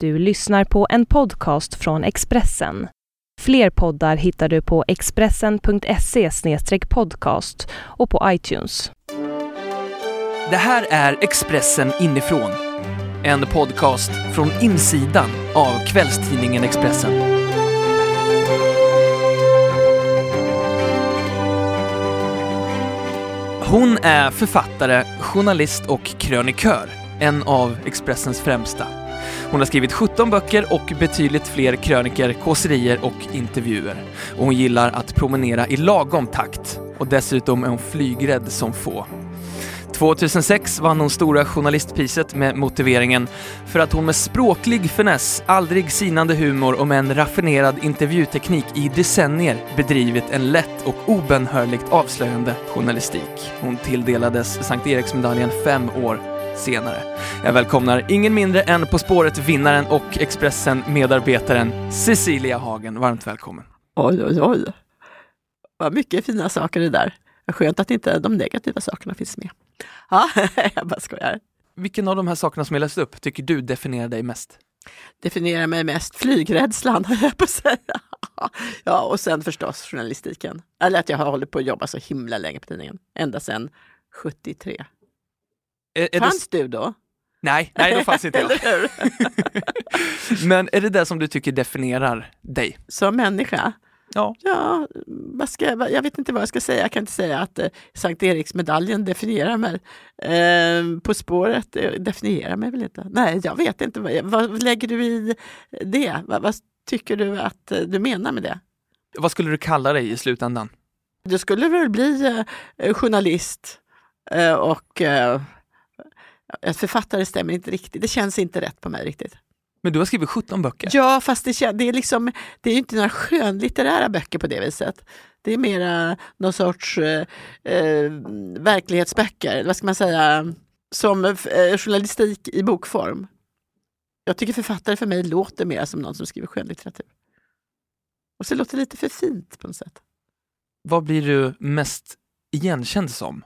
Du lyssnar på en podcast från Expressen. Fler poddar hittar du på expressen.se podcast och på iTunes. Det här är Expressen inifrån. En podcast från insidan av kvällstidningen Expressen. Hon är författare, journalist och krönikör. En av Expressens främsta. Hon har skrivit 17 böcker och betydligt fler kröniker, kåserier och intervjuer. Och hon gillar att promenera i lagom takt. Och dessutom är hon flygrädd som få. 2006 vann hon Stora Journalistpriset med motiveringen för att hon med språklig finess, aldrig sinande humor och med en raffinerad intervjuteknik i decennier bedrivit en lätt och obönhörligt avslöjande journalistik. Hon tilldelades Sankt Eriksmedaljen fem år senare. Jag välkomnar ingen mindre än På spåret-vinnaren och Expressen-medarbetaren Cecilia Hagen. Varmt välkommen! Oj, oj, oj. Vad mycket fina saker det där. Skönt att inte de negativa sakerna finns med. Ja, jag bara skojar. Vilken av de här sakerna som jag läste upp tycker du definierar dig mest? Definierar mig mest flygrädslan, höll jag på att säga. Ja, och sen förstås journalistiken. Eller att jag har hållit på att jobba så himla länge på tidningen. Ända sedan 73. Är, Fanns det... du då? Nej, nej, då fanns inte jag. Men är det det som du tycker definierar dig? Som människa? Ja. Ja, vad ska, jag- jag vet inte vad jag ska säga. Jag kan inte säga att eh, Sankt Eriksmedaljen definierar mig. Eh, på spåret eh, definierar mig väl inte. Nej, jag vet inte. Vad, vad lägger du i det? Vad, vad tycker du att eh, du menar med det? Vad skulle du kalla dig i slutändan? Du skulle väl bli eh, journalist eh, och ett författare stämmer inte riktigt. Det känns inte rätt på mig riktigt. Men du har skrivit 17 böcker. Ja, fast det, det, är liksom, det är ju inte några skönlitterära böcker på det viset. Det är mera någon sorts eh, eh, verklighetsböcker, vad ska man säga, som eh, journalistik i bokform. Jag tycker författare för mig låter mer som någon som skriver skönlitteratur. Och så låter det lite för fint på något sätt. Vad blir du mest igenkänd som?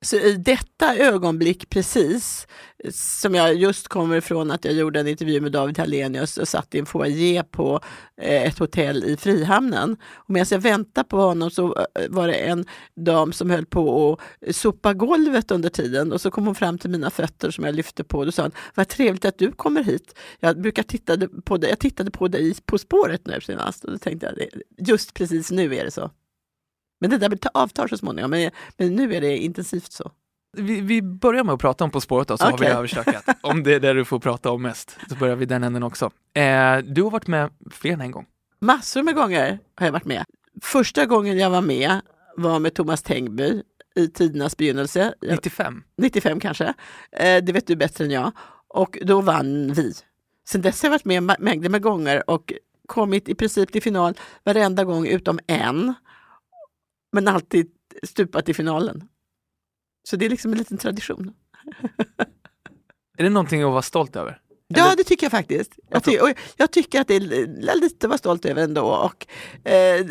Så i detta ögonblick precis, som jag just kommer ifrån att jag gjorde en intervju med David Hallenius och satt i en foajé på eh, ett hotell i Frihamnen. Och medan jag väntade på honom så eh, var det en dam som höll på att sopa golvet under tiden och så kom hon fram till mina fötter som jag lyfte på och då sa hon, vad trevligt att du kommer hit. Jag brukar titta på dig, jag tittade på dig På spåret nu senast och då tänkte jag, just precis nu är det så. Men det där ta- avtar så småningom, men, men nu är det intensivt så. Vi, vi börjar med att prata om På spåret då, så har vi överstökat. Om det är det du får prata om mest, så börjar vi den änden också. Eh, du har varit med fler än en gång. Massor med gånger har jag varit med. Första gången jag var med var med Thomas Tengby i tidernas begynnelse, Jag- 95. 95 kanske. Eh, det vet du bättre än jag. Och då vann vi. Sen dess har jag varit med mängder med gånger och kommit i princip till final varenda gång utom en. Men alltid stupat i finalen. Så det är liksom en liten tradition. Är det någonting att vara stolt över? Ja, det tycker jag faktiskt. Jag, Varför? ty- jag tycker att det är li- lite att vara stolt över ändå. Och, eh,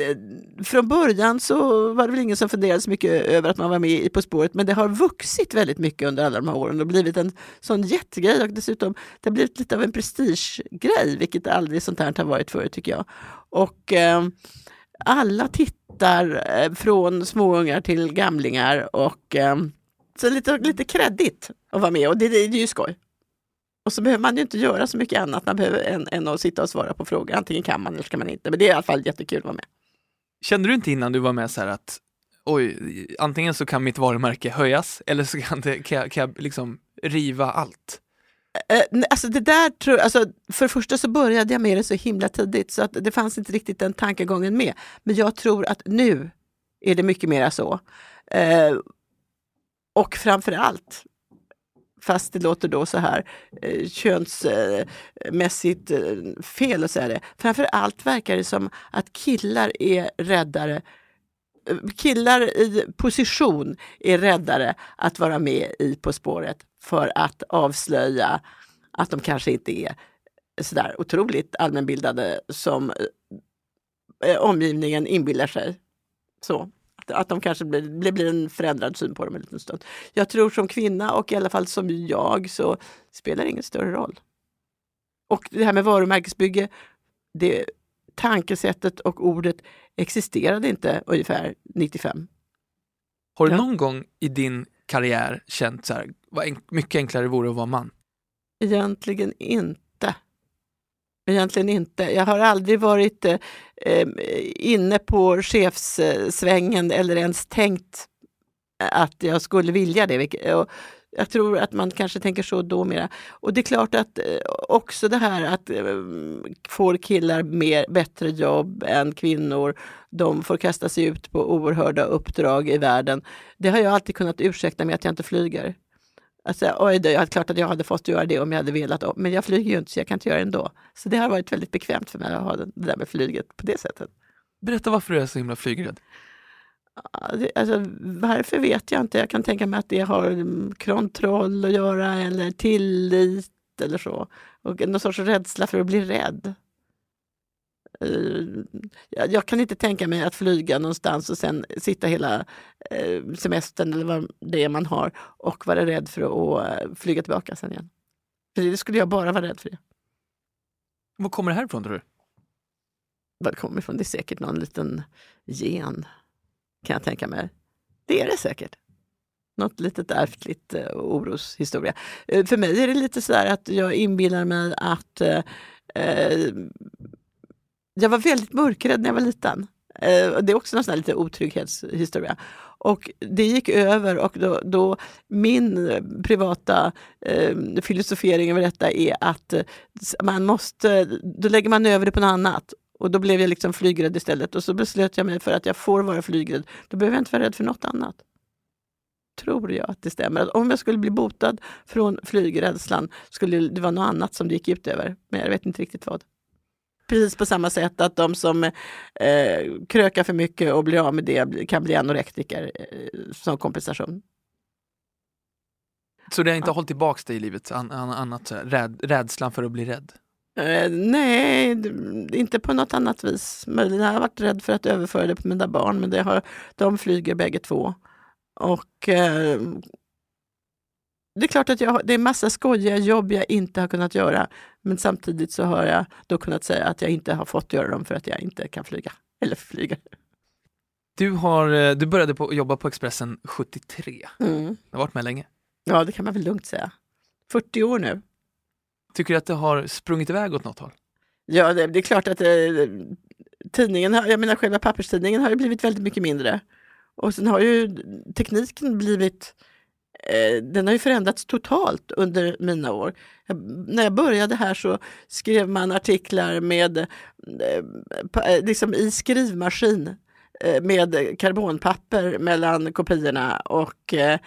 från början så var det väl ingen som funderade så mycket över att man var med i På spåret, men det har vuxit väldigt mycket under alla de här åren och blivit en sån jättegrej och dessutom det har blivit lite av en prestigegrej, vilket aldrig sånt här har varit förut tycker jag. Och eh, alla tittar eh, från småungar till gamlingar och ehm, så lite, lite kreddigt att vara med och det, det är ju skoj. Och så behöver man ju inte göra så mycket annat man behöver än, än att sitta och svara på frågor. Antingen kan man eller så kan man inte. Men det är i alla fall jättekul att vara med. Kände du inte innan du var med så här att oj, antingen så kan mitt varumärke höjas eller så kan, det, kan, jag, kan jag liksom riva allt? Eh, alltså det där tror, alltså för det första så började jag med det så himla tidigt så att det fanns inte riktigt den tankegången med. Men jag tror att nu är det mycket mera så. Eh, och framför allt, fast det låter då så här eh, könsmässigt eh, fel att säga det. Framför allt verkar det som att killar är räddare eh, Killar i position är räddare att vara med i På spåret för att avslöja att de kanske inte är sådär otroligt allmänbildade som eh, omgivningen inbillar sig. Så. Att, de kanske blir, det blir en förändrad syn på dem en liten stund. Jag tror som kvinna och i alla fall som jag så spelar det ingen större roll. Och det här med varumärkesbygge, det tankesättet och ordet existerade inte ungefär 95. Har du Ja. någon gång i din karriär känt så här, vad en- mycket enklare det vore att vara man? Egentligen inte. Egentligen inte. Jag har aldrig varit eh, eh inne på chefssvängen eller ens tänkt att jag skulle vilja det. och Jag tror att man kanske tänker så då mera. Och det är klart att eh, också det här att eh, får killar mer, bättre jobb än kvinnor, de får kasta sig ut på oerhörda uppdrag i världen. Det har jag alltid kunnat ursäkta med att jag inte flyger. Alltså, oj då, ja, klart att jag hade fått göra det om jag hade velat, men jag flyger ju inte så jag kan inte göra det ändå. Så det har varit väldigt bekvämt för mig att ha det där med flyget på det sättet. Berätta varför du är så himla flygrädd. Alltså, varför vet jag inte. Jag kan tänka mig att det har mm, kontroll att göra eller tillit eller så. Och någon sorts rädsla för att bli rädd. Eh, Jag, kan inte tänka mig att flyga någonstans och sen sitta hela eh, semestern eller vad det är man har och vara rädd för att eh, flyga tillbaka sen igen. För det skulle jag bara vara rädd för. Det. Var kommer det här ifrån tror du? Var det kommer ifrån? Det är säkert någon liten gen, kan jag tänka mig. Det är det säkert. Något litet ärftligt eh, oroshistoria. För mig är det lite så där att jag inbillar mig att eh, jag var väldigt mörkrädd när jag var liten. Eh, det är också en sån här lite otrygghetshistoria. Och det gick över och då, då min privata eh, filosofering över detta är att eh, man måste, då lägger man över det på något annat. Och då blev jag liksom flygrädd istället och så beslöt jag mig för att jag får vara flygrädd. Då behöver jag inte vara rädd för något annat. Tror jag att det stämmer. Att om jag skulle bli botad från flygrädslan skulle det vara något annat som det gick ut över. Men jag vet inte riktigt vad. Precis på samma sätt att de som eh, krökar för mycket och blir av med det kan bli anorektiker eh, som kompensation. Så det har inte hållit tillbaks dig i livet, an, an, annat räd, rädslan för att bli rädd? Eh, nej, inte på något annat vis. Möjligen har jag varit rädd för att överföra det på mina barn, men det har, de flyger bägge två. Och eh, det är klart att jag, det är massa skojiga jobb jag inte har kunnat göra, men samtidigt så har jag då kunnat säga att jag inte har fått göra dem för att jag inte kan flyga. Eller flyga. Du, har, eh, du började på, jobba på Expressen 73, Mm. du har varit med länge. Ja, det kan man väl lugnt säga. 40 år nu. Tycker du att det har sprungit iväg åt något håll? Ja, det, det är klart att eh, tidningen, har- jag menar själva papperstidningen har ju blivit väldigt mycket mindre. Och sen har ju tekniken blivit, Eh, den har ju förändrats totalt under mina år. Jag, när jag började här så skrev man artiklar med, eh, pa, eh, liksom i skrivmaskin eh, med karbonpapper mellan kopiorna och eh,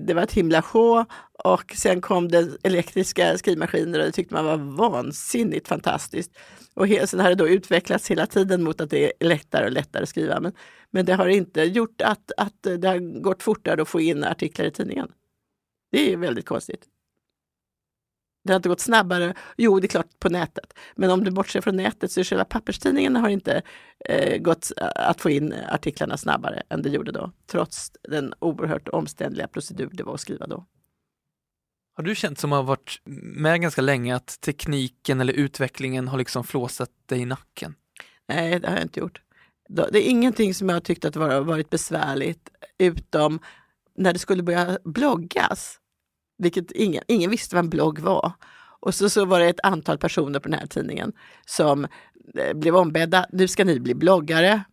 det var ett himla sjå och sen kom det elektriska skrivmaskiner och det tyckte man var vansinnigt fantastiskt. Och sen har det då utvecklats hela tiden mot att det är lättare och lättare att skriva. Men, men det har inte gjort att, att det har gått fortare att få in artiklar i tidningen. Det är väldigt konstigt. Det har inte gått snabbare. Jo, det är klart på nätet. Men om du bortser från nätet så själva papperstidningen har inte eh, gått att få in artiklarna snabbare än det gjorde då. Trots den oerhört omständliga procedur det var att skriva då. Har du känt som har varit med ganska länge att tekniken eller utvecklingen har liksom flåsat dig i nacken? Nej, det har jag inte gjort. Det är ingenting som jag har tyckt att var varit besvärligt utom när det skulle börja bloggas. Vilket ingen, ingen visste vad en blogg var. Och så, så var det ett antal personer på den här tidningen som eh, blev ombedda, nu ska ni bli bloggare.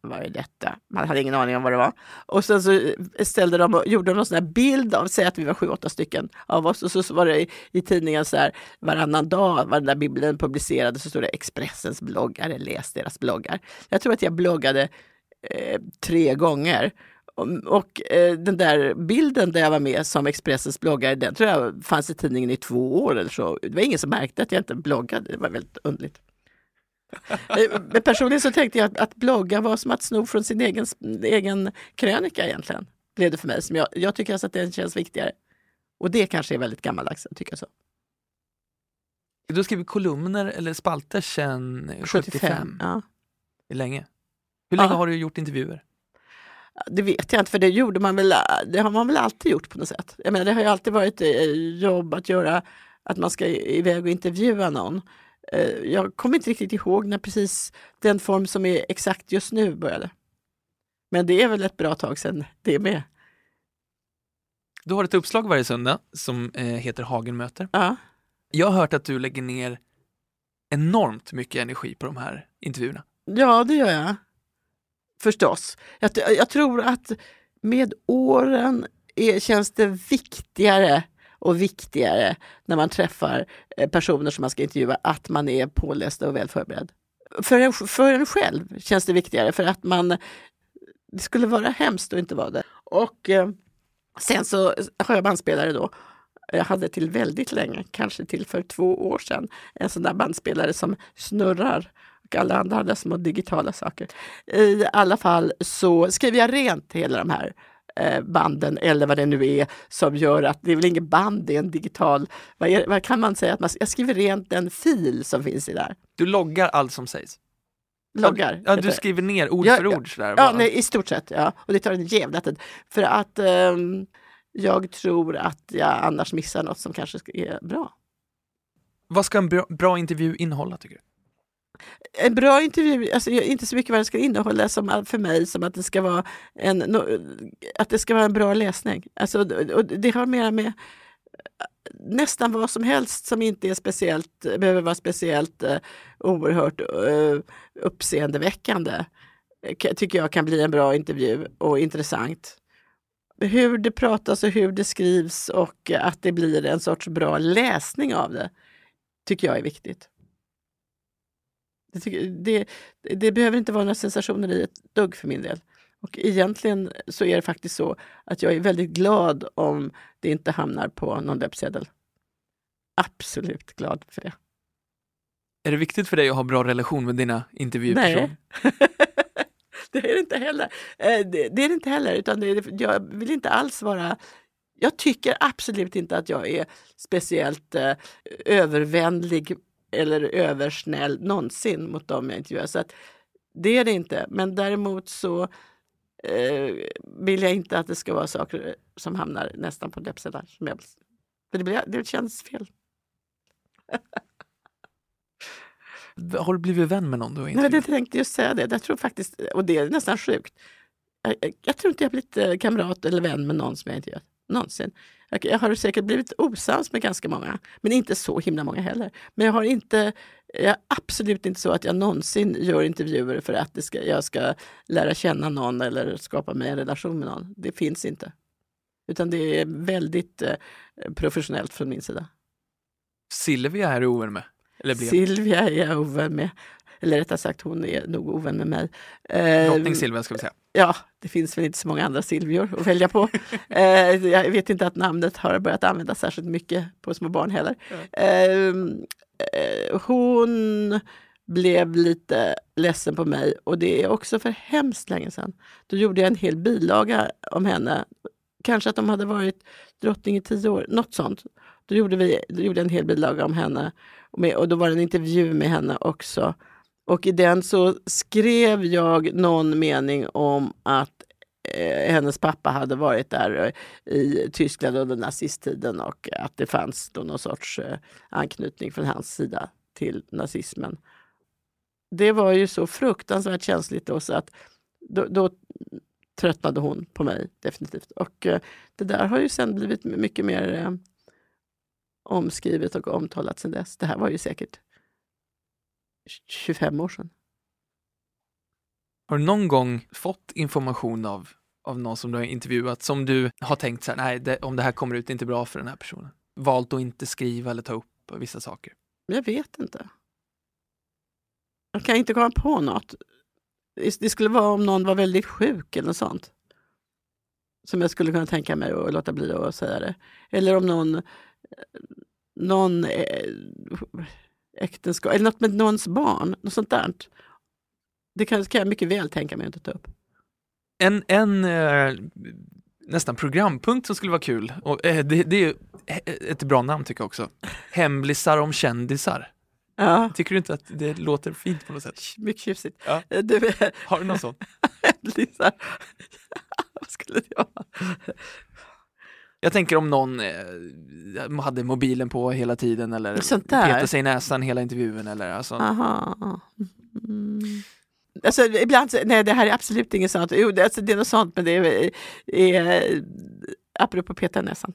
Vad är detta? Man hade ingen aning om vad det var. Och sen så eh, ställde de och gjorde någon sån här bild av, säg att vi var sju, åtta stycken av oss och så, så var det i, i tidningen så här varannan dag, var den där bibeln publicerades så stod det Expressens bloggare, läs deras bloggar. Jag tror att jag bloggade eh, tre gånger. Och, och eh, den där bilden där jag var med som Expressens bloggare, den tror jag fanns i tidningen i två år eller så. Det var ingen som märkte att jag inte bloggade, det var väldigt underligt. Eh, personligen så tänkte jag att, att blogga var som att sno från sin egen, egen krönika egentligen. Blev det för mig. Som jag, jag tycker alltså att den känns viktigare. Och det kanske är väldigt gammaldags att tycka så. Du har skrivit kolumner eller spalter sedan 75, Ja. Det är länge. Hur länge Ja. har du gjort intervjuer? Det vet jag inte, för det gjorde man väl, det har man väl alltid gjort på något sätt. Jag menar, det har ju alltid varit eh, jobb att göra att man ska iväg och intervjua någon. Eh, jag kommer inte riktigt ihåg när precis den form som är exakt just nu började. Men det är väl ett bra tag sedan det med. Du har ett uppslag varje söndag som eh, heter Hagen möter. Ja. Jag har hört att du lägger ner enormt mycket energi på de här intervjuerna. ja, det gör jag. Förstås. Jag, jag tror att med åren är, känns det viktigare och viktigare när man träffar eh, personer som man ska intervjua att man är påläst och väl förberedd. För en, för en själv känns det viktigare för att man det skulle vara hemskt att inte vara det. Och eh, sen så eh, har jag bandspelare då. Eh, jag hade till väldigt länge, kanske till för två år sedan, en sån där bandspelare som snurrar och alla andra hade små digitala saker. I alla fall så skriver jag rent hela de här banden eller vad det nu är som gör att det är väl inget band, det är en digital, vad, är, vad kan man säga, att man, jag skriver rent den fil som finns i där. Du loggar allt som sägs. Loggar. Ja, du skriver ner ord Ja, för ord sådär. Ja, nej, i stort sett. Ja. Och det tar en jävla tid. För att ehm, jag tror att jag annars missar något som kanske är bra. Vad ska en bra, bra intervju innehålla tycker du? En bra intervju, alltså inte så mycket vad den ska innehålla som för mig som att det ska vara en, att det ska vara en bra läsning. Alltså, och det har mer med eh, nästan vad som helst som inte är speciellt, behöver vara speciellt eh, oerhört eh, uppseendeväckande. Eh, tycker jag kan bli en bra intervju och intressant. Hur det pratas och hur det skrivs och att det blir en sorts bra läsning av det tycker jag är viktigt. Det, tycker, det, det behöver inte vara några sensationer i ett dugg för min del. Och egentligen så är det faktiskt så att jag är väldigt glad om det inte hamnar på någon löpsedel. Absolut glad för det. Är det viktigt för dig att ha bra relation med dina intervjupersoner? Nej. det är det inte heller. Eh, Det, det är inte heller. Utan det jag vill inte alls vara... Jag tycker absolut inte att jag är speciellt eh, övervänlig eller översnäll någonsin mot dem jag intervjuar. Så att, det är det inte. Men däremot så eh, vill jag inte att det ska vara saker som hamnar nästan på jag- För det, blir, det känns fel. Har du blivit vän med någon du har Nej, det intervjuat? tänkte just säga det. Jag tror faktiskt, och det är nästan sjukt. Jag, jag, tror inte jag blivit eh, kamrat eller vän med någon som jag inte gör. Någonsin. Jag, jag har säkert blivit osams med ganska många, men inte så himla många heller. Men jag har inte, jag är absolut inte så att jag någonsin gör intervjuer för att ska, jag ska lära känna någon eller skapa mig en relation med någon. Det finns inte. Utan det är väldigt eh, professionellt från min sida. Silvia är du ovän med? Eller blev? Silvia är jag ovän med. Eller rättare sagt, hon är nog ovän med mig. Eh, Drottning Silvia ska vi säga. Ja, det finns väl inte så många andra Silvior att välja på. eh, jag vet inte att namnet har börjat användas särskilt mycket på små barn heller. Ehm, eh, hon blev lite ledsen på mig och det är också för hemskt länge sedan. Då gjorde jag en hel bilaga om henne. Kanske att de hade varit drottning i tio år, något sånt. Då gjorde, vi, då gjorde jag en hel bilaga om henne och, med, och då var det en intervju med henne också. Och i den så skrev jag någon mening om att eh, hennes pappa hade varit där eh, i Tyskland under nazisttiden och att det fanns då någon sorts eh, anknytning från hans sida till nazismen. Det var ju så fruktansvärt känsligt då så att då, då tröttnade hon på mig definitivt. Och eh, det där har ju sen blivit mycket mer eh, omskrivet och omtalat sen dess. Det här var ju säkert 25 år sedan. Har du någon gång fått information av, av någon som du har intervjuat som du har tänkt så här, nej, det, om det här kommer ut det är inte bra för den här personen? Valt att inte skriva eller ta upp vissa saker? Jag vet inte. Jag kan inte komma på något. Det skulle vara om någon var väldigt sjuk eller något sånt. Som jag skulle kunna tänka mig att låta bli att säga det. Eller om någon, någon eh, äktenskap, eller något med någons barn. Något sånt där. Det kan, kan jag mycket väl tänka mig att ta upp. En, en eh, nästan programpunkt som skulle vara kul, och, eh, det, det är ett bra namn tycker jag också. Hemlisar om kändisar. Ja, Tycker du inte att det låter fint på något sätt? mycket tjusigt. Ja. Du, Har du någon sån? Lisa. Vad skulle det vara? Jag tänker om någon eh, hade mobilen på hela tiden eller Sånt där. petade sig i näsan hela intervjun eller alltså. Aha. Mm. Alltså, ibland, nej det här är absolut inget sånt. Jo, det, alltså, det är något sånt men det är, är apropå peta näsan.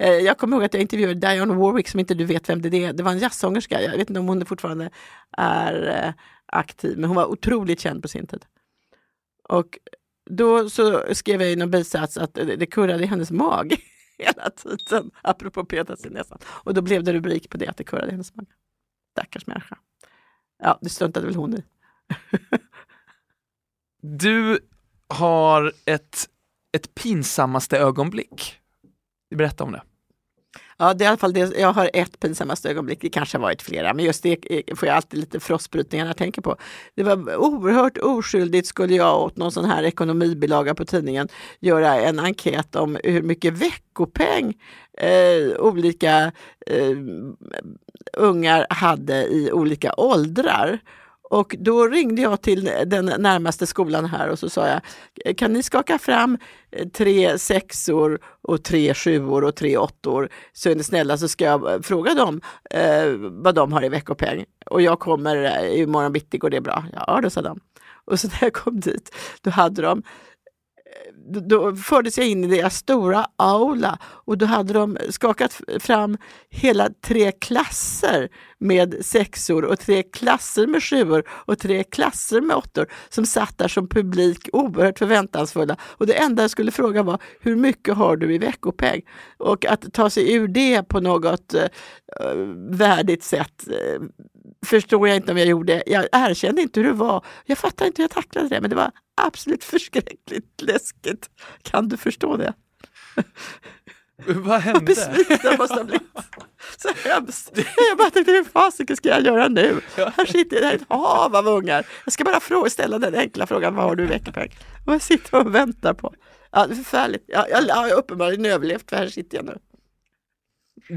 Eh, Jag kommer ihåg att jag intervjuade Dionne Warwick som inte du vet vem det är. Det var en jazzsångerska. Jag vet inte om hon fortfarande är eh, aktiv men hon var otroligt känd på sin tid. Och då så skrev jag i någon bisats att det kurrade i hennes mage hela tiden, apropå petas i näsan. Och då blev det rubrik på det, att det kurrade i hennes mage. Stackars människa. Ja, det struntade väl hon i. Du har ett, ett pinsammaste ögonblick. Berätta om det. Ja, det är i alla fall det. Jag har ett pinsammaste ögonblick, det kanske har varit flera, men just det eh, får jag alltid lite frostbrytningar när jag tänker på. Det var oerhört oskyldigt skulle jag åt någon sån här ekonomibilaga på tidningen göra en enkät om hur mycket veckopeng eh, olika eh, ungar hade i olika åldrar. Och då ringde jag till den närmaste skolan här och så sa jag, kan ni skaka fram eh, tre sexor och tre sjuor och tre åttor så är ni snälla så ska jag eh, fråga dem eh, vad de har i veckopeng. Och jag kommer eh, imorgon bitti, går det bra? Ja, då sa de. Och så när jag kom dit, då hade de eh, då- fördes jag in i deras stora aula och då hade de skakat fram hela tre klasser med sexor och tre klasser med sjuor och tre klasser med åttor som satt där som publik oerhört förväntansfulla. Och det enda jag skulle fråga var hur mycket har du i veckopeng? Och att ta sig ur det på något eh, värdigt sätt eh, förstår jag inte om jag gjorde. Jag erkände inte hur det var. Jag fattar inte hur jag tacklade det, men det var absolut förskräckligt läskigt. Kan du förstå det? Vad Vad hände? besviken jag måste ha blivit. Så hemskt. Jag bara tänkte, hur fasiken ska jag göra nu? Här sitter jag, ett hav av ungar. Jag ska bara fråga, ställa den enkla frågan, vad har du i veckopeng? Och jag sitter och väntar på. Ja, det är förfärligt. Jag, jag, jag har uppenbarligen överlevt, för här sitter jag nu.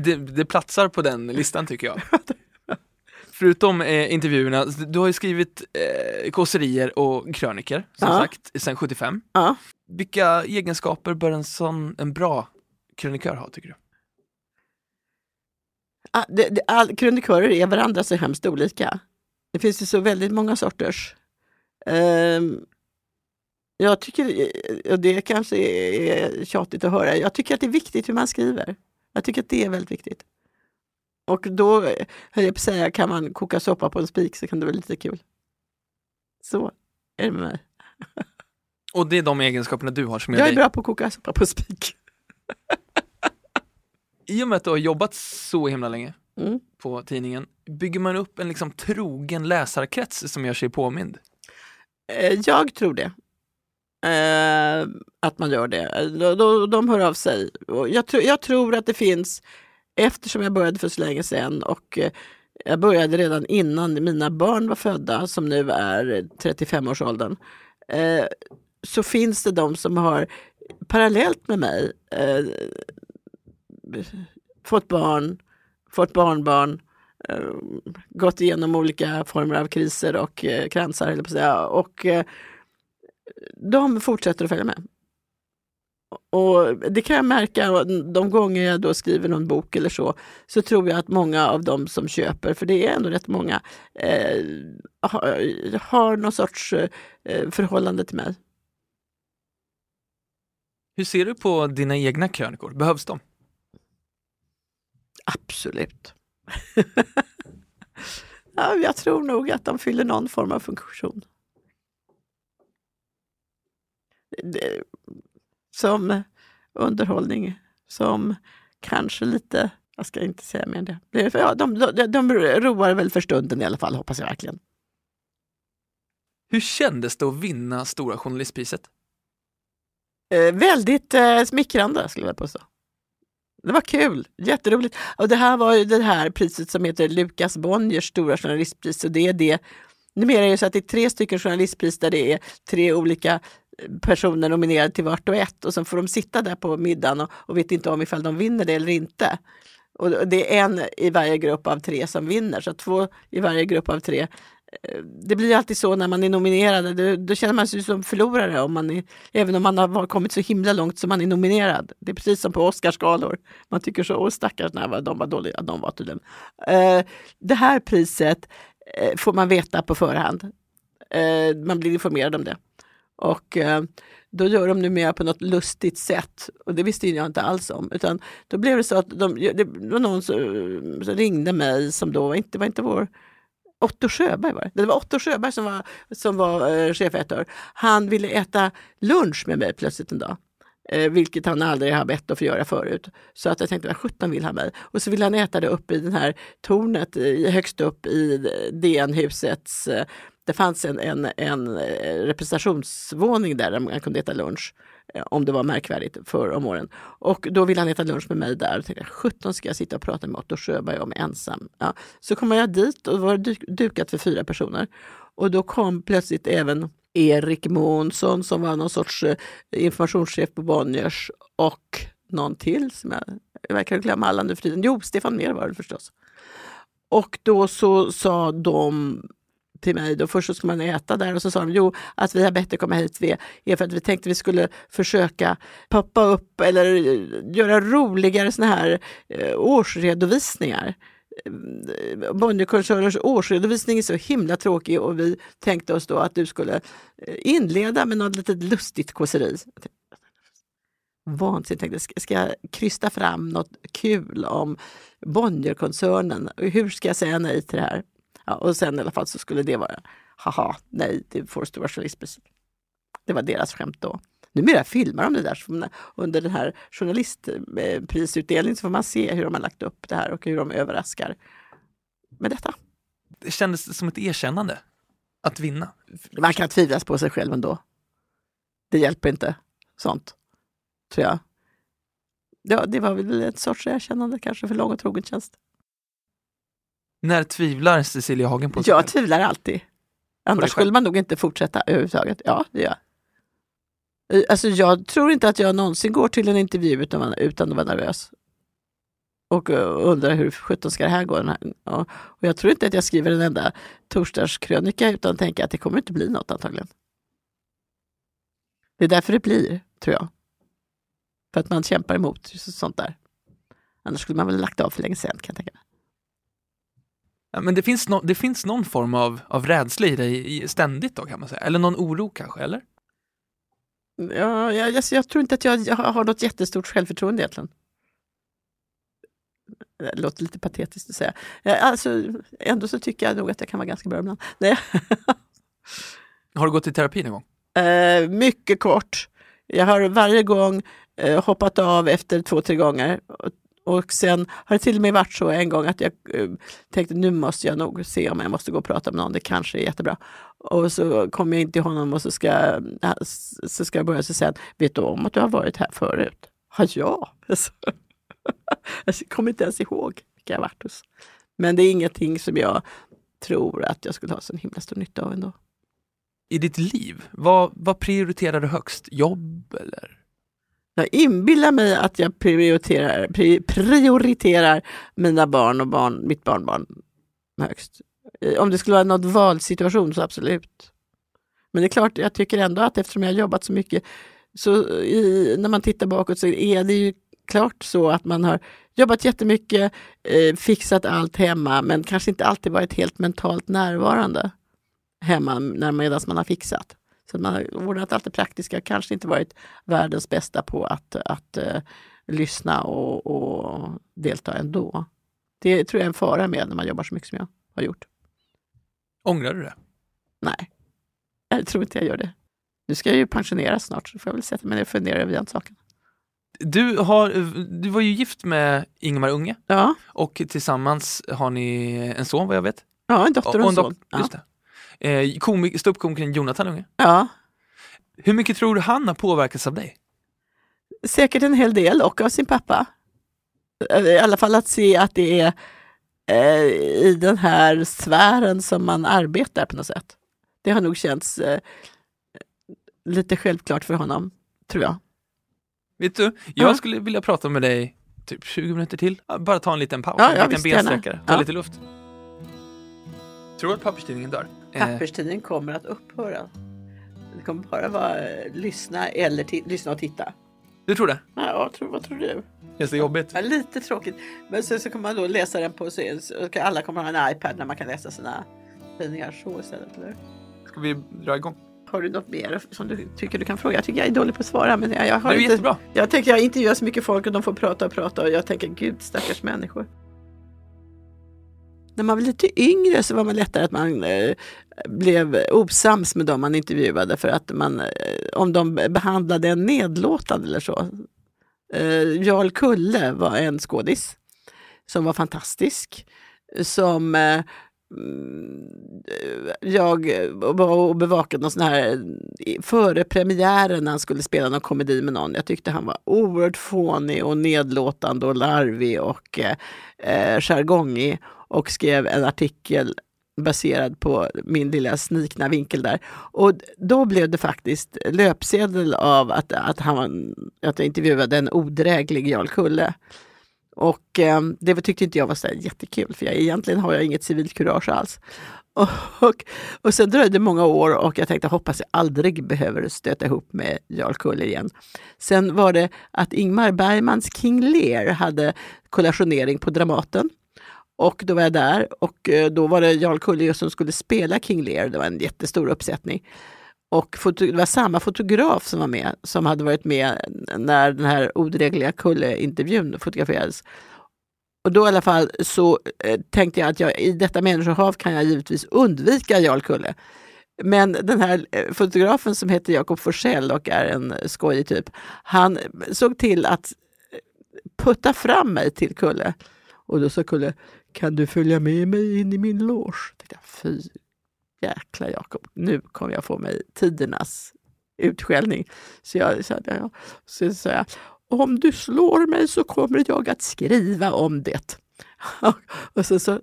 Det, det platsar på den listan tycker jag. Förutom eh, intervjuerna, du har ju skrivit eh, kåserier och kröniker, som Ja. sagt, sedan 75. Ja. Vilka egenskaper bör en sån, en bra krönikör ha tycker du? Ah, det, det, all, krönikörer är varandra så hemskt olika. Det finns ju så väldigt många sorters. Ehm, jag tycker, och det kanske är tjatigt att höra, jag tycker att det är viktigt hur man skriver. Jag tycker att det är väldigt viktigt. Och då höll jag på att säga, kan man koka soppa på en spik så kan det vara lite kul. Så är det med mig. Och det är de egenskaperna du har som gör Jag är dig. bra på att koka soppa på spik. I och med att du har jobbat så himla länge Mm. på tidningen, bygger man upp en liksom trogen läsarkrets som gör sig påmind? Eh, Jag tror det. Eh, att man gör det. De, de, de hör av sig. Jag, tror- jag tror att det finns, eftersom jag började för så länge sedan och eh, jag började redan innan mina barn var födda, som nu är 35-årsåldern, eh, så finns det de som har parallellt med mig eh, fått barn, fått barnbarn, eh, gått igenom olika former av kriser och eh, kransar, eller på att säga. Och eh, de fortsätter att följa med. Och det kan jag märka de gånger jag då skriver någon bok eller så, så tror jag att många av de som köper, för det är ändå rätt många, eh, har, har någon sorts eh, förhållande till mig. Hur ser du på dina egna krönikor? Behövs de? Absolut. ja, jag tror nog att de fyller någon form av funktion. Det, som underhållning, som kanske lite, jag ska inte säga mer än det. ja, de, de, de roar väl för stunden i alla fall, hoppas jag verkligen. Hur kändes det att vinna Stora Journalistpriset? Eh, väldigt eh, smickrande skulle jag påstå. Det var kul, jätteroligt. Och det här var ju det här priset som heter Lukas Bonniers stora journalistpris. Och det är det. Numera är det så att det är tre stycken journalistpris där det är tre olika personer nominerade till vart och ett och sen får de sitta där på middagen och, och vet inte om ifall de vinner det eller inte. Och det är en i varje grupp av tre som vinner, så två i varje grupp av tre Eh, det blir alltid så när man är nominerad, då, då känner man sig som förlorare om man är, även om man har kommit så himla långt som man är nominerad. Det är precis som på Oscarsgalor. Man tycker så, åh stackars, nej, de var dåliga, de var tydligen. Eh, det här priset eh, får man veta på förhand. Eh, man blir informerad om det. Och eh, då gör de numera på något lustigt sätt. Och det visste jag inte alls om. Utan då blev det så att de, det var någon som, eh, som ringde mig som då var inte var inte vår Otto Sjöberg var det. Det var Otto Sjöberg som var, som var eh, chefredaktör. Han ville äta lunch med mig plötsligt en dag. Eh, vilket han aldrig har bett att få göra förut. Så att jag tänkte, vad sjutton vill han mig? Och så ville han äta det uppe i det här tornet i, högst upp i DN-husets eh, det fanns en, en, en eh, representationsvåning där, där man kunde äta lunch eh, Eh, om det var märkvärdigt förr om åren. Och då ville han äta lunch med mig där. Och tänkte, 17 ska jag sitta och prata med Otto Sjöberg om ensam. Ja. Så kommer jag dit och var dukat för fyra personer. Och då kom plötsligt även Erik Månsson som var någon sorts eh, informationschef på Bonniers och någon till som jag, jag verkar glömma alla nu för tiden. Jo, Stefan Mer var det förstås. Och då så sa de till mig. Då först så skulle man äta där och så sa de jo, att vi har bett dig komma hit vi är för att vi tänkte vi skulle försöka poppa upp eller eh, göra roligare såna här eh, årsredovisningar. Eh, Bonnierkoncernens årsredovisning är så himla tråkig och vi tänkte oss då att du skulle inleda med något litet lustigt kåseri. Vansinnigt. tänkte Ska jag krysta fram något kul om Bonnierkoncernen? Hur ska jag säga nej till det här? Ja, och sen i alla fall så skulle det vara, haha, nej, det får stora journalistpris. Det var deras skämt då. Numera filmar de det där. Under den här journalistprisutdelningen så får man se hur de har lagt upp det här och hur de överraskar med detta. Det kändes som ett erkännande att vinna. Man kan tvivlas på sig själv ändå. Det hjälper inte sånt, tror jag. Ja, det var väl ett sorts erkännande kanske för lång och trogen tjänst. När tvivlar Cecilia Hagen på sig Jag tvivlar alltid. Annars skulle man nog inte fortsätta överhuvudtaget. Ja, det gör jag. Alltså jag tror inte att jag någonsin går till en intervju utan, utan att vara nervös. Och undrar hur sjutton ska det här gå? Och jag tror inte att jag skriver en enda torsdagskrönika utan tänker att det kommer inte bli något antagligen. Det är därför det blir, tror jag. För att man kämpar emot sånt där. Annars skulle man väl lagt av för länge sedan kan jag tänka mig. Ja, men det finns, no, det finns någon form av, av rädsla i dig ständigt då kan man säga, eller någon oro kanske, eller? Ja, jag, jag, jag tror inte att jag, jag har något jättestort självförtroende egentligen. Det låter lite patetiskt att säga. Alltså, ändå så tycker jag nog att jag kan vara ganska bra ibland. Nej. Har du gått i terapi någon gång? Eh, mycket kort. Jag har varje gång eh, hoppat av efter två, tre gånger och och sen har det till och med varit så en gång att jag eh, tänkte nu måste jag nog se om jag måste gå och prata med någon, det kanske är jättebra. Och så kommer jag in till honom och så ska, äh, så ska jag börja så säga, vet du om att du har varit här förut? Ja, ja. Alltså, jag kommer inte ens ihåg vilka jag varit hos. Men det är ingenting som jag tror att jag skulle ha så himla stor nytta av ändå. I ditt liv, vad, vad prioriterar du högst? Jobb eller? Jag inbillar mig att jag prioriterar, prioriterar mina barn och barn, mitt barnbarn högst. Om det skulle vara något valsituation så absolut. Men det är klart, jag tycker ändå att eftersom jag har jobbat så mycket, så i, när man tittar bakåt så är det ju klart så att man har jobbat jättemycket, eh, fixat allt hemma, men kanske inte alltid varit helt mentalt närvarande hemma medan man har fixat. Så man har ordnat allt det praktiska, kanske inte varit världens bästa på att, att uh, lyssna och, och, delta ändå. Det tror jag är en fara med när man jobbar så mycket som jag har gjort. Ångrar du det? Nej, jag tror inte jag gör det. Nu ska jag ju pensioneras snart, så får jag väl sätta mig ner och fundera över den saken. Du, har, du var ju gift med Ingmar Unge ja. och tillsammans har ni en son vad jag vet. Ja, en dotter och en son. Det. Eh, komik, ståuppkomikern Jonathan Unge. Ja. Hur mycket tror du han har påverkats av dig? Säkert en hel del och av sin pappa. I alla fall att se att det är eh, i den här sfären som man arbetar på något sätt. Det har nog känts eh, lite självklart för honom, tror jag. Vet du, jag ja. skulle vilja prata med dig typ 20 minuter till. Bara ta en liten paus, ja, en liten bensträckare, ta ja. lite luft. Tror du att papperstidningen dör? Eh, Papperstidningen kommer att upphöra. Det kommer bara vara eh, lyssna eller lyssna och titta. du tror det? Ja, vad tror, vad tror du? Det jobbigt? Ja, lite tråkigt. Men sen så kommer man då läsa den på så alla kommer ha en iPad när man kan läsa sina tidningar så istället. Eller? Ska vi dra igång? Har du något mer som du tycker du kan fråga? Jag tycker jag är dålig på att svara. Men jag, jag, har Det är inte, jättebra. jag tänker jag intervjuar så mycket folk och de får prata och prata och jag tänker gud stackars människor. När man var lite yngre så var man lättare att man eh, blev osams med dem man intervjuade för att man, eh, om de behandlade en nedlåtande eller så. Eh, Jarl Kulle var en skådis som var fantastisk. Som eh, mm, jag var och bevakade någon sån här eh, före premiären när han skulle spela någon komedi med någon. Jag tyckte han var oerhört fånig och nedlåtande och larvig och eh, eh jargongig och skrev en artikel baserad på min lilla snikna vinkel där. Och då blev det faktiskt löpsedel av att, att, han, att jag intervjuade en odräglig Jarl Kulle. Och eh, det tyckte inte jag var så jättekul för jag, egentligen har jag inget civilt kurage alls. Och, och, och sen dröjde det många år och jag tänkte hoppas jag aldrig behöver stöta ihop med Jarl Kulle igen. Sen var det att Ingmar Bergmans King Lear hade kollationering på Dramaten. Och då var jag där och eh, då var det Jarl Kulle som skulle spela King Lear. Det var en jättestor uppsättning. Och det var samma fotograf som var med som hade varit med när den här odrägliga Kulle-intervjun fotograferades. Och då i alla fall så eh, tänkte jag att jag, i detta människohav kan jag givetvis undvika Jarl Kulle. Men den här eh, fotografen som heter Jakob Forsell och är en skojig typ, han eh, såg till att putta fram mig till Kulle. Och då sa Kulle, kan du följa med mig in i min loge? Jag tänkte, Fy jäkla Jakob, nu kommer jag få mig tidernas utskällning. Så jag sa, ja, så sa jag, om du slår mig så kommer jag att skriva om det. och så, så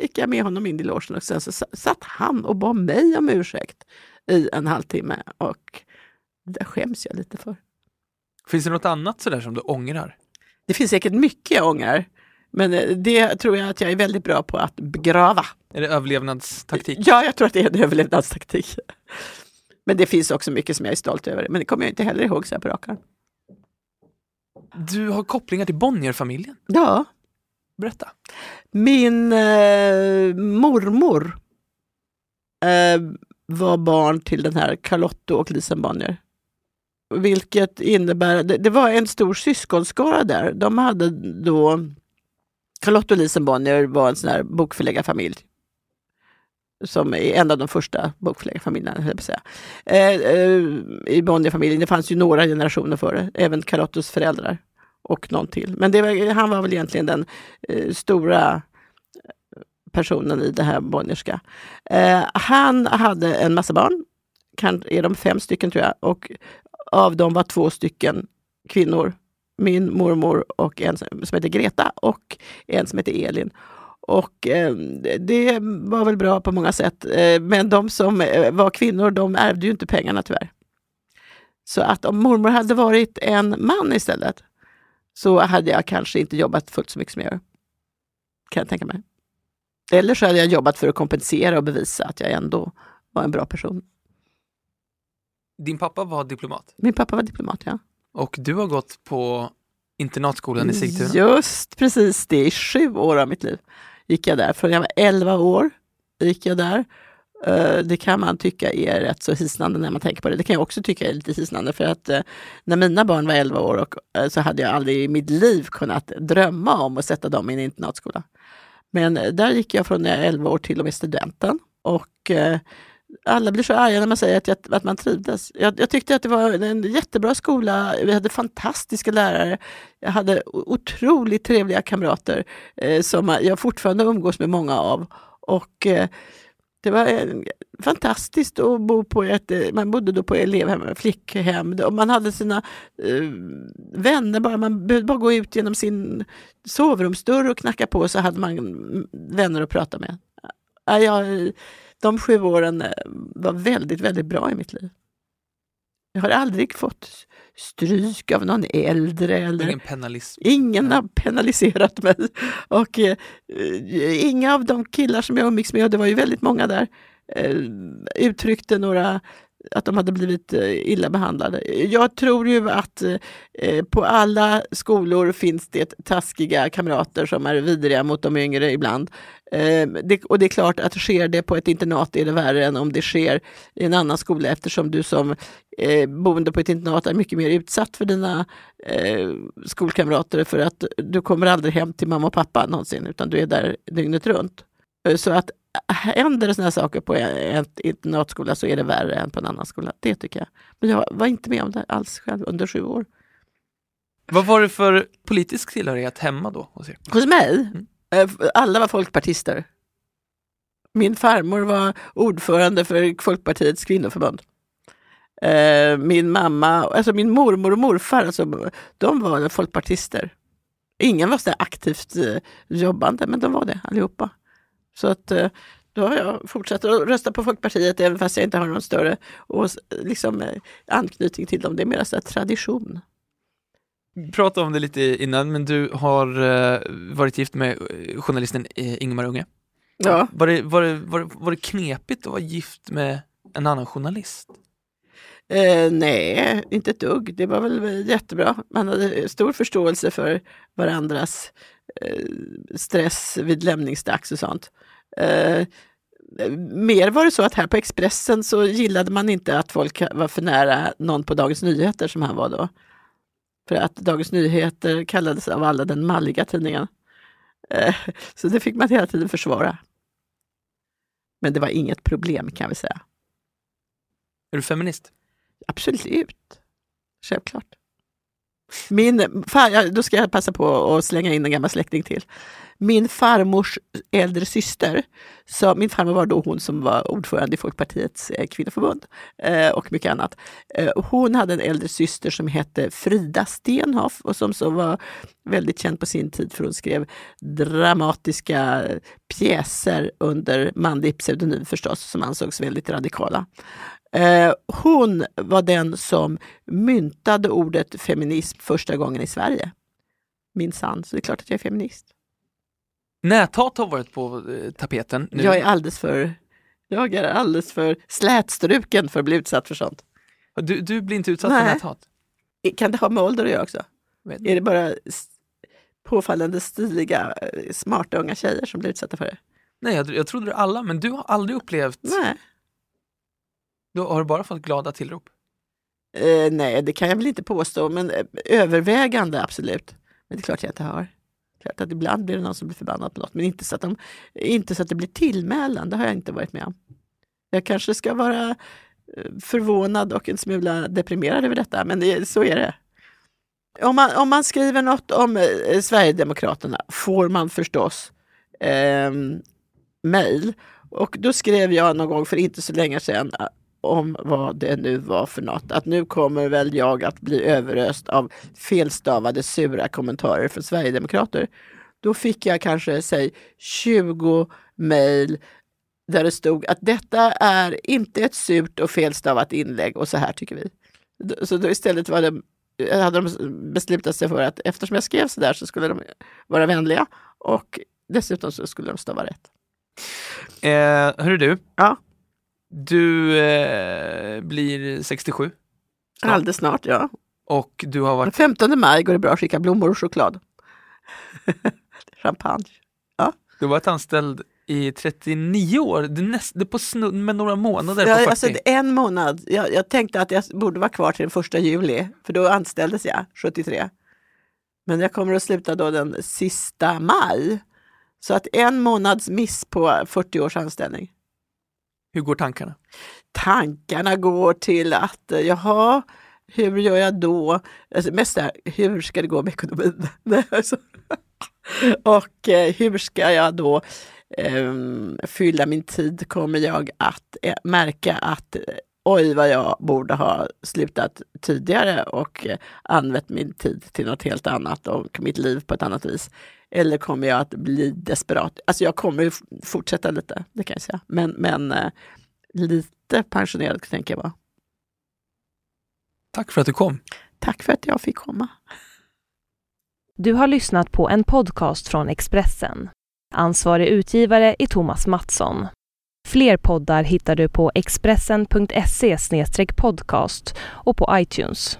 gick jag med honom in i logen och sen så sa- satt han och bad mig om ursäkt i en halvtimme. Och det skäms jag lite för. Finns det något annat sådär som du ångrar? Det finns säkert mycket jag ångrar. Men eh, det tror jag att jag är väldigt bra på att begrava. Är det överlevnadstaktik? Ja, jag tror att det är en överlevnadstaktik. Men det finns också mycket som jag är stolt över. Men det kommer jag inte heller ihåg så här på rak arm. Du har kopplingar till Bonnier-familjen. Ja, Berätta. min eh, mormor eh, var barn till den här Carlotto och Lisen Bonnier. Vilket innebär, det, det var en stor syskonskara där. De hade då, Charlotte och Lisen Bonnier var en sån här bokförläggarfamilj. Som är en av de första bokförläggarfamiljerna, höll jag på att säga. Eh, eh, I Bonnierfamiljen, det fanns ju några generationer före, även Carlottos föräldrar och någon till. Men det var, han var väl egentligen den eh, stora eh, personen i det här Bonnierska. Eh, han hade en massa barn, kan, är de fem stycken tror jag, och av dem var två stycken kvinnor. Min mormor och en som heter Greta och en som heter Elin. Och eh, det var väl bra på många sätt. Eh, men de som eh, var kvinnor, de ärvde ju inte pengarna tyvärr. Så att om mormor hade varit en man istället så hade jag kanske inte jobbat fullt så mycket som jag gör. Kan jag tänka mig. Eller så hade jag jobbat för att kompensera och bevisa att jag ändå var en bra person. Din pappa var diplomat Min pappa var diplomat, ja och du har gått på internatskolan i Sigtuna. Just precis, det är sju år av mitt liv. Gick jag där. Från jag var 11 år gick jag där. Eh, det kan man tycka är rätt så hisnande när man tänker på det. Det kan jag också tycka är lite hisnande för att eh, när mina barn var 11 år och, eh, så hade jag aldrig i mitt liv kunnat drömma om att sätta dem i en internatskola. Men där gick jag från när jag var 11 år till och med studenten. Och alla blir så arga när man säger att, jag, att man trivdes. Jag, jag tyckte att det var en jättebra skola. Vi hade fantastiska lärare. Jag hade otroligt trevliga kamrater eh, som jag fortfarande umgås med många av. Och eh, det var eh, fantastiskt att bo på ett, eh, man bodde då på elevhem, flickhem. Och man hade sina eh, vänner, bara, man behövde bara gå ut genom sin sovrumsdörr och knacka på så hade man mm, vänner att prata med. Jag, de sju åren eh, var väldigt, väldigt bra i mitt liv. Jag har aldrig fått stryk av någon äldre eller Ingen penalism. Ingen har penaliserat mig. Och eh, inga av de killar som jag umgicks med, och det var ju väldigt många där, eh, uttryckte några att de hade blivit eh, illa behandlade. Jag tror ju att eh, på alla skolor finns det taskiga kamrater som är vidriga mot de yngre ibland. Ehm, och det är klart att sker det på ett internat är det värre än om det sker i en annan skola eftersom du som eh, boende på ett internat är mycket mer utsatt för dina skolkamrater för att du kommer aldrig hem till mamma och pappa någonsin utan du är där dygnet runt. Så att händer det sådana saker på en internatskola så är det värre än på en annan skola. Det tycker jag. Men jag var inte med om det alls själv under sju år. Vad var det för politisk tillhörighet hemma då hos? Hos mig? Mm. Eh, alla var folkpartister. Min farmor var ordförande för Folkpartiets kvinnoförbund. Eh, min mamma, alltså min mormor och morfar, alltså, de var folkpartister. Ingen var så aktivt eh, jobbande, men de var det allihopa. Så att då har jag fortsatt att rösta på Folkpartiet även fast jag inte har någon större och, liksom, anknytning till dem. Det är mer så tradition pratade om det lite innan, men du har uh, varit gift med eh, journalisten Ingmar Unge. Ja. Var det, var, det, var, det, var det knepigt att vara gift med en annan journalist? Eh, nej, inte ett dugg. Det var väl jättebra. Man hade stor förståelse för varandras eh, stress vid lämningsdags och sånt. Eh, mer var det så att här på Expressen så gillade man inte att folk var för nära någon på Dagens Nyheter som han var då. För att Dagens Nyheter kallades av alla den malliga tidningen. Eh, så det fick man hela tiden försvara. Men det var inget problem kan vi säga. Är du feminist? Absolut. Självklart. Min, fan, då ska jag passa på att slänga in en gammal släkting till min farmors äldre syster, så min farmor var då hon som var ordförande i Folkpartiets eh, kvinnoförbund eh, och mycket annat. Eh, hon hade en äldre syster som hette Frida Stenhoff och som så var väldigt känd på sin tid för hon skrev dramatiska pjäser under manlig pseudonym förstås, som ansågs väldigt radikala. Eh, hon var den som myntade ordet feminism första gången i Sverige. Minsann, så det är klart att jag är feminist. Näthat har varit på eh, tapeten. Nu. Jag är alldeles för jag är alldeles för slätstruken för att bli utsatt för sånt. Du, du blir inte utsatt Nej. för näthat? Kan det ha med ålder att göra också? Vet. Är det bara påfallande stiliga, eh, smarta unga tjejer som blir utsatta för det? Nej, jag, jag trodde det alla, men du har aldrig upplevt... Nej. Du har bara fått glada tillrop? Eh, nej, det kan jag väl inte påstå, men eh, övervägande absolut. Men det är klart jag inte har. Klart att ibland blir det någon som blir förbannad på något, men inte så att, de, inte så att det blir tillmälan. Det har jag inte varit med om. Jag kanske ska vara eh, förvånad och en smula deprimerad över detta, men det, så är det. Om man, om man skriver något om eh, Sverigedemokraterna får man förstås eh, mejl. Och då skrev jag någon gång för inte så länge sedan om vad det nu var för något. Att nu kommer väl jag att bli överöst av felstavade sura kommentarer från Sverigedemokrater. Då fick jag kanske, säg 20 mejl där det stod att detta är inte ett surt och felstavat inlägg och så här tycker vi. Så då istället var det, hade de beslutat sig för att eftersom jag skrev så där så skulle de vara vänliga och dessutom så skulle de stava rätt. Eh, hörru du, ja? Du eh, blir 67. Snart. Alldeles snart, ja. Och du har varit... Den 15 maj går det bra att skicka blommor och choklad. Champagne. Ja. Du har varit anställd i 39 år, det är, näst, det är på snudd med några månader på 40. Alltså, en månad. Jag, jag, tänkte att jag borde vara kvar till den första juli, för då anställdes jag 73. Men jag kommer att sluta då den sista maj. Så att en månads miss på 40 års anställning. Hur går tankarna? Tankarna går till att, eh, jaha, hur gör jag då? Alltså mest där, hur ska det gå med ekonomin? Alltså. Och eh, hur ska jag då eh, fylla min tid? Kommer jag att eh, märka att eh, oj vad jag borde ha slutat tidigare och eh, använt min tid till något helt annat och mitt liv på ett annat vis. Eller kommer jag att bli desperat? Alltså jag kommer fortsätta lite, det kan jag säga. Men, men eh, lite pensionerad tänker jag vara. Tack för att du kom. Tack för att jag fick komma. Du har lyssnat på en podcast från Expressen. Ansvarig utgivare är Thomas Mattsson. Fler poddar hittar du på expressen.se podcast och på iTunes.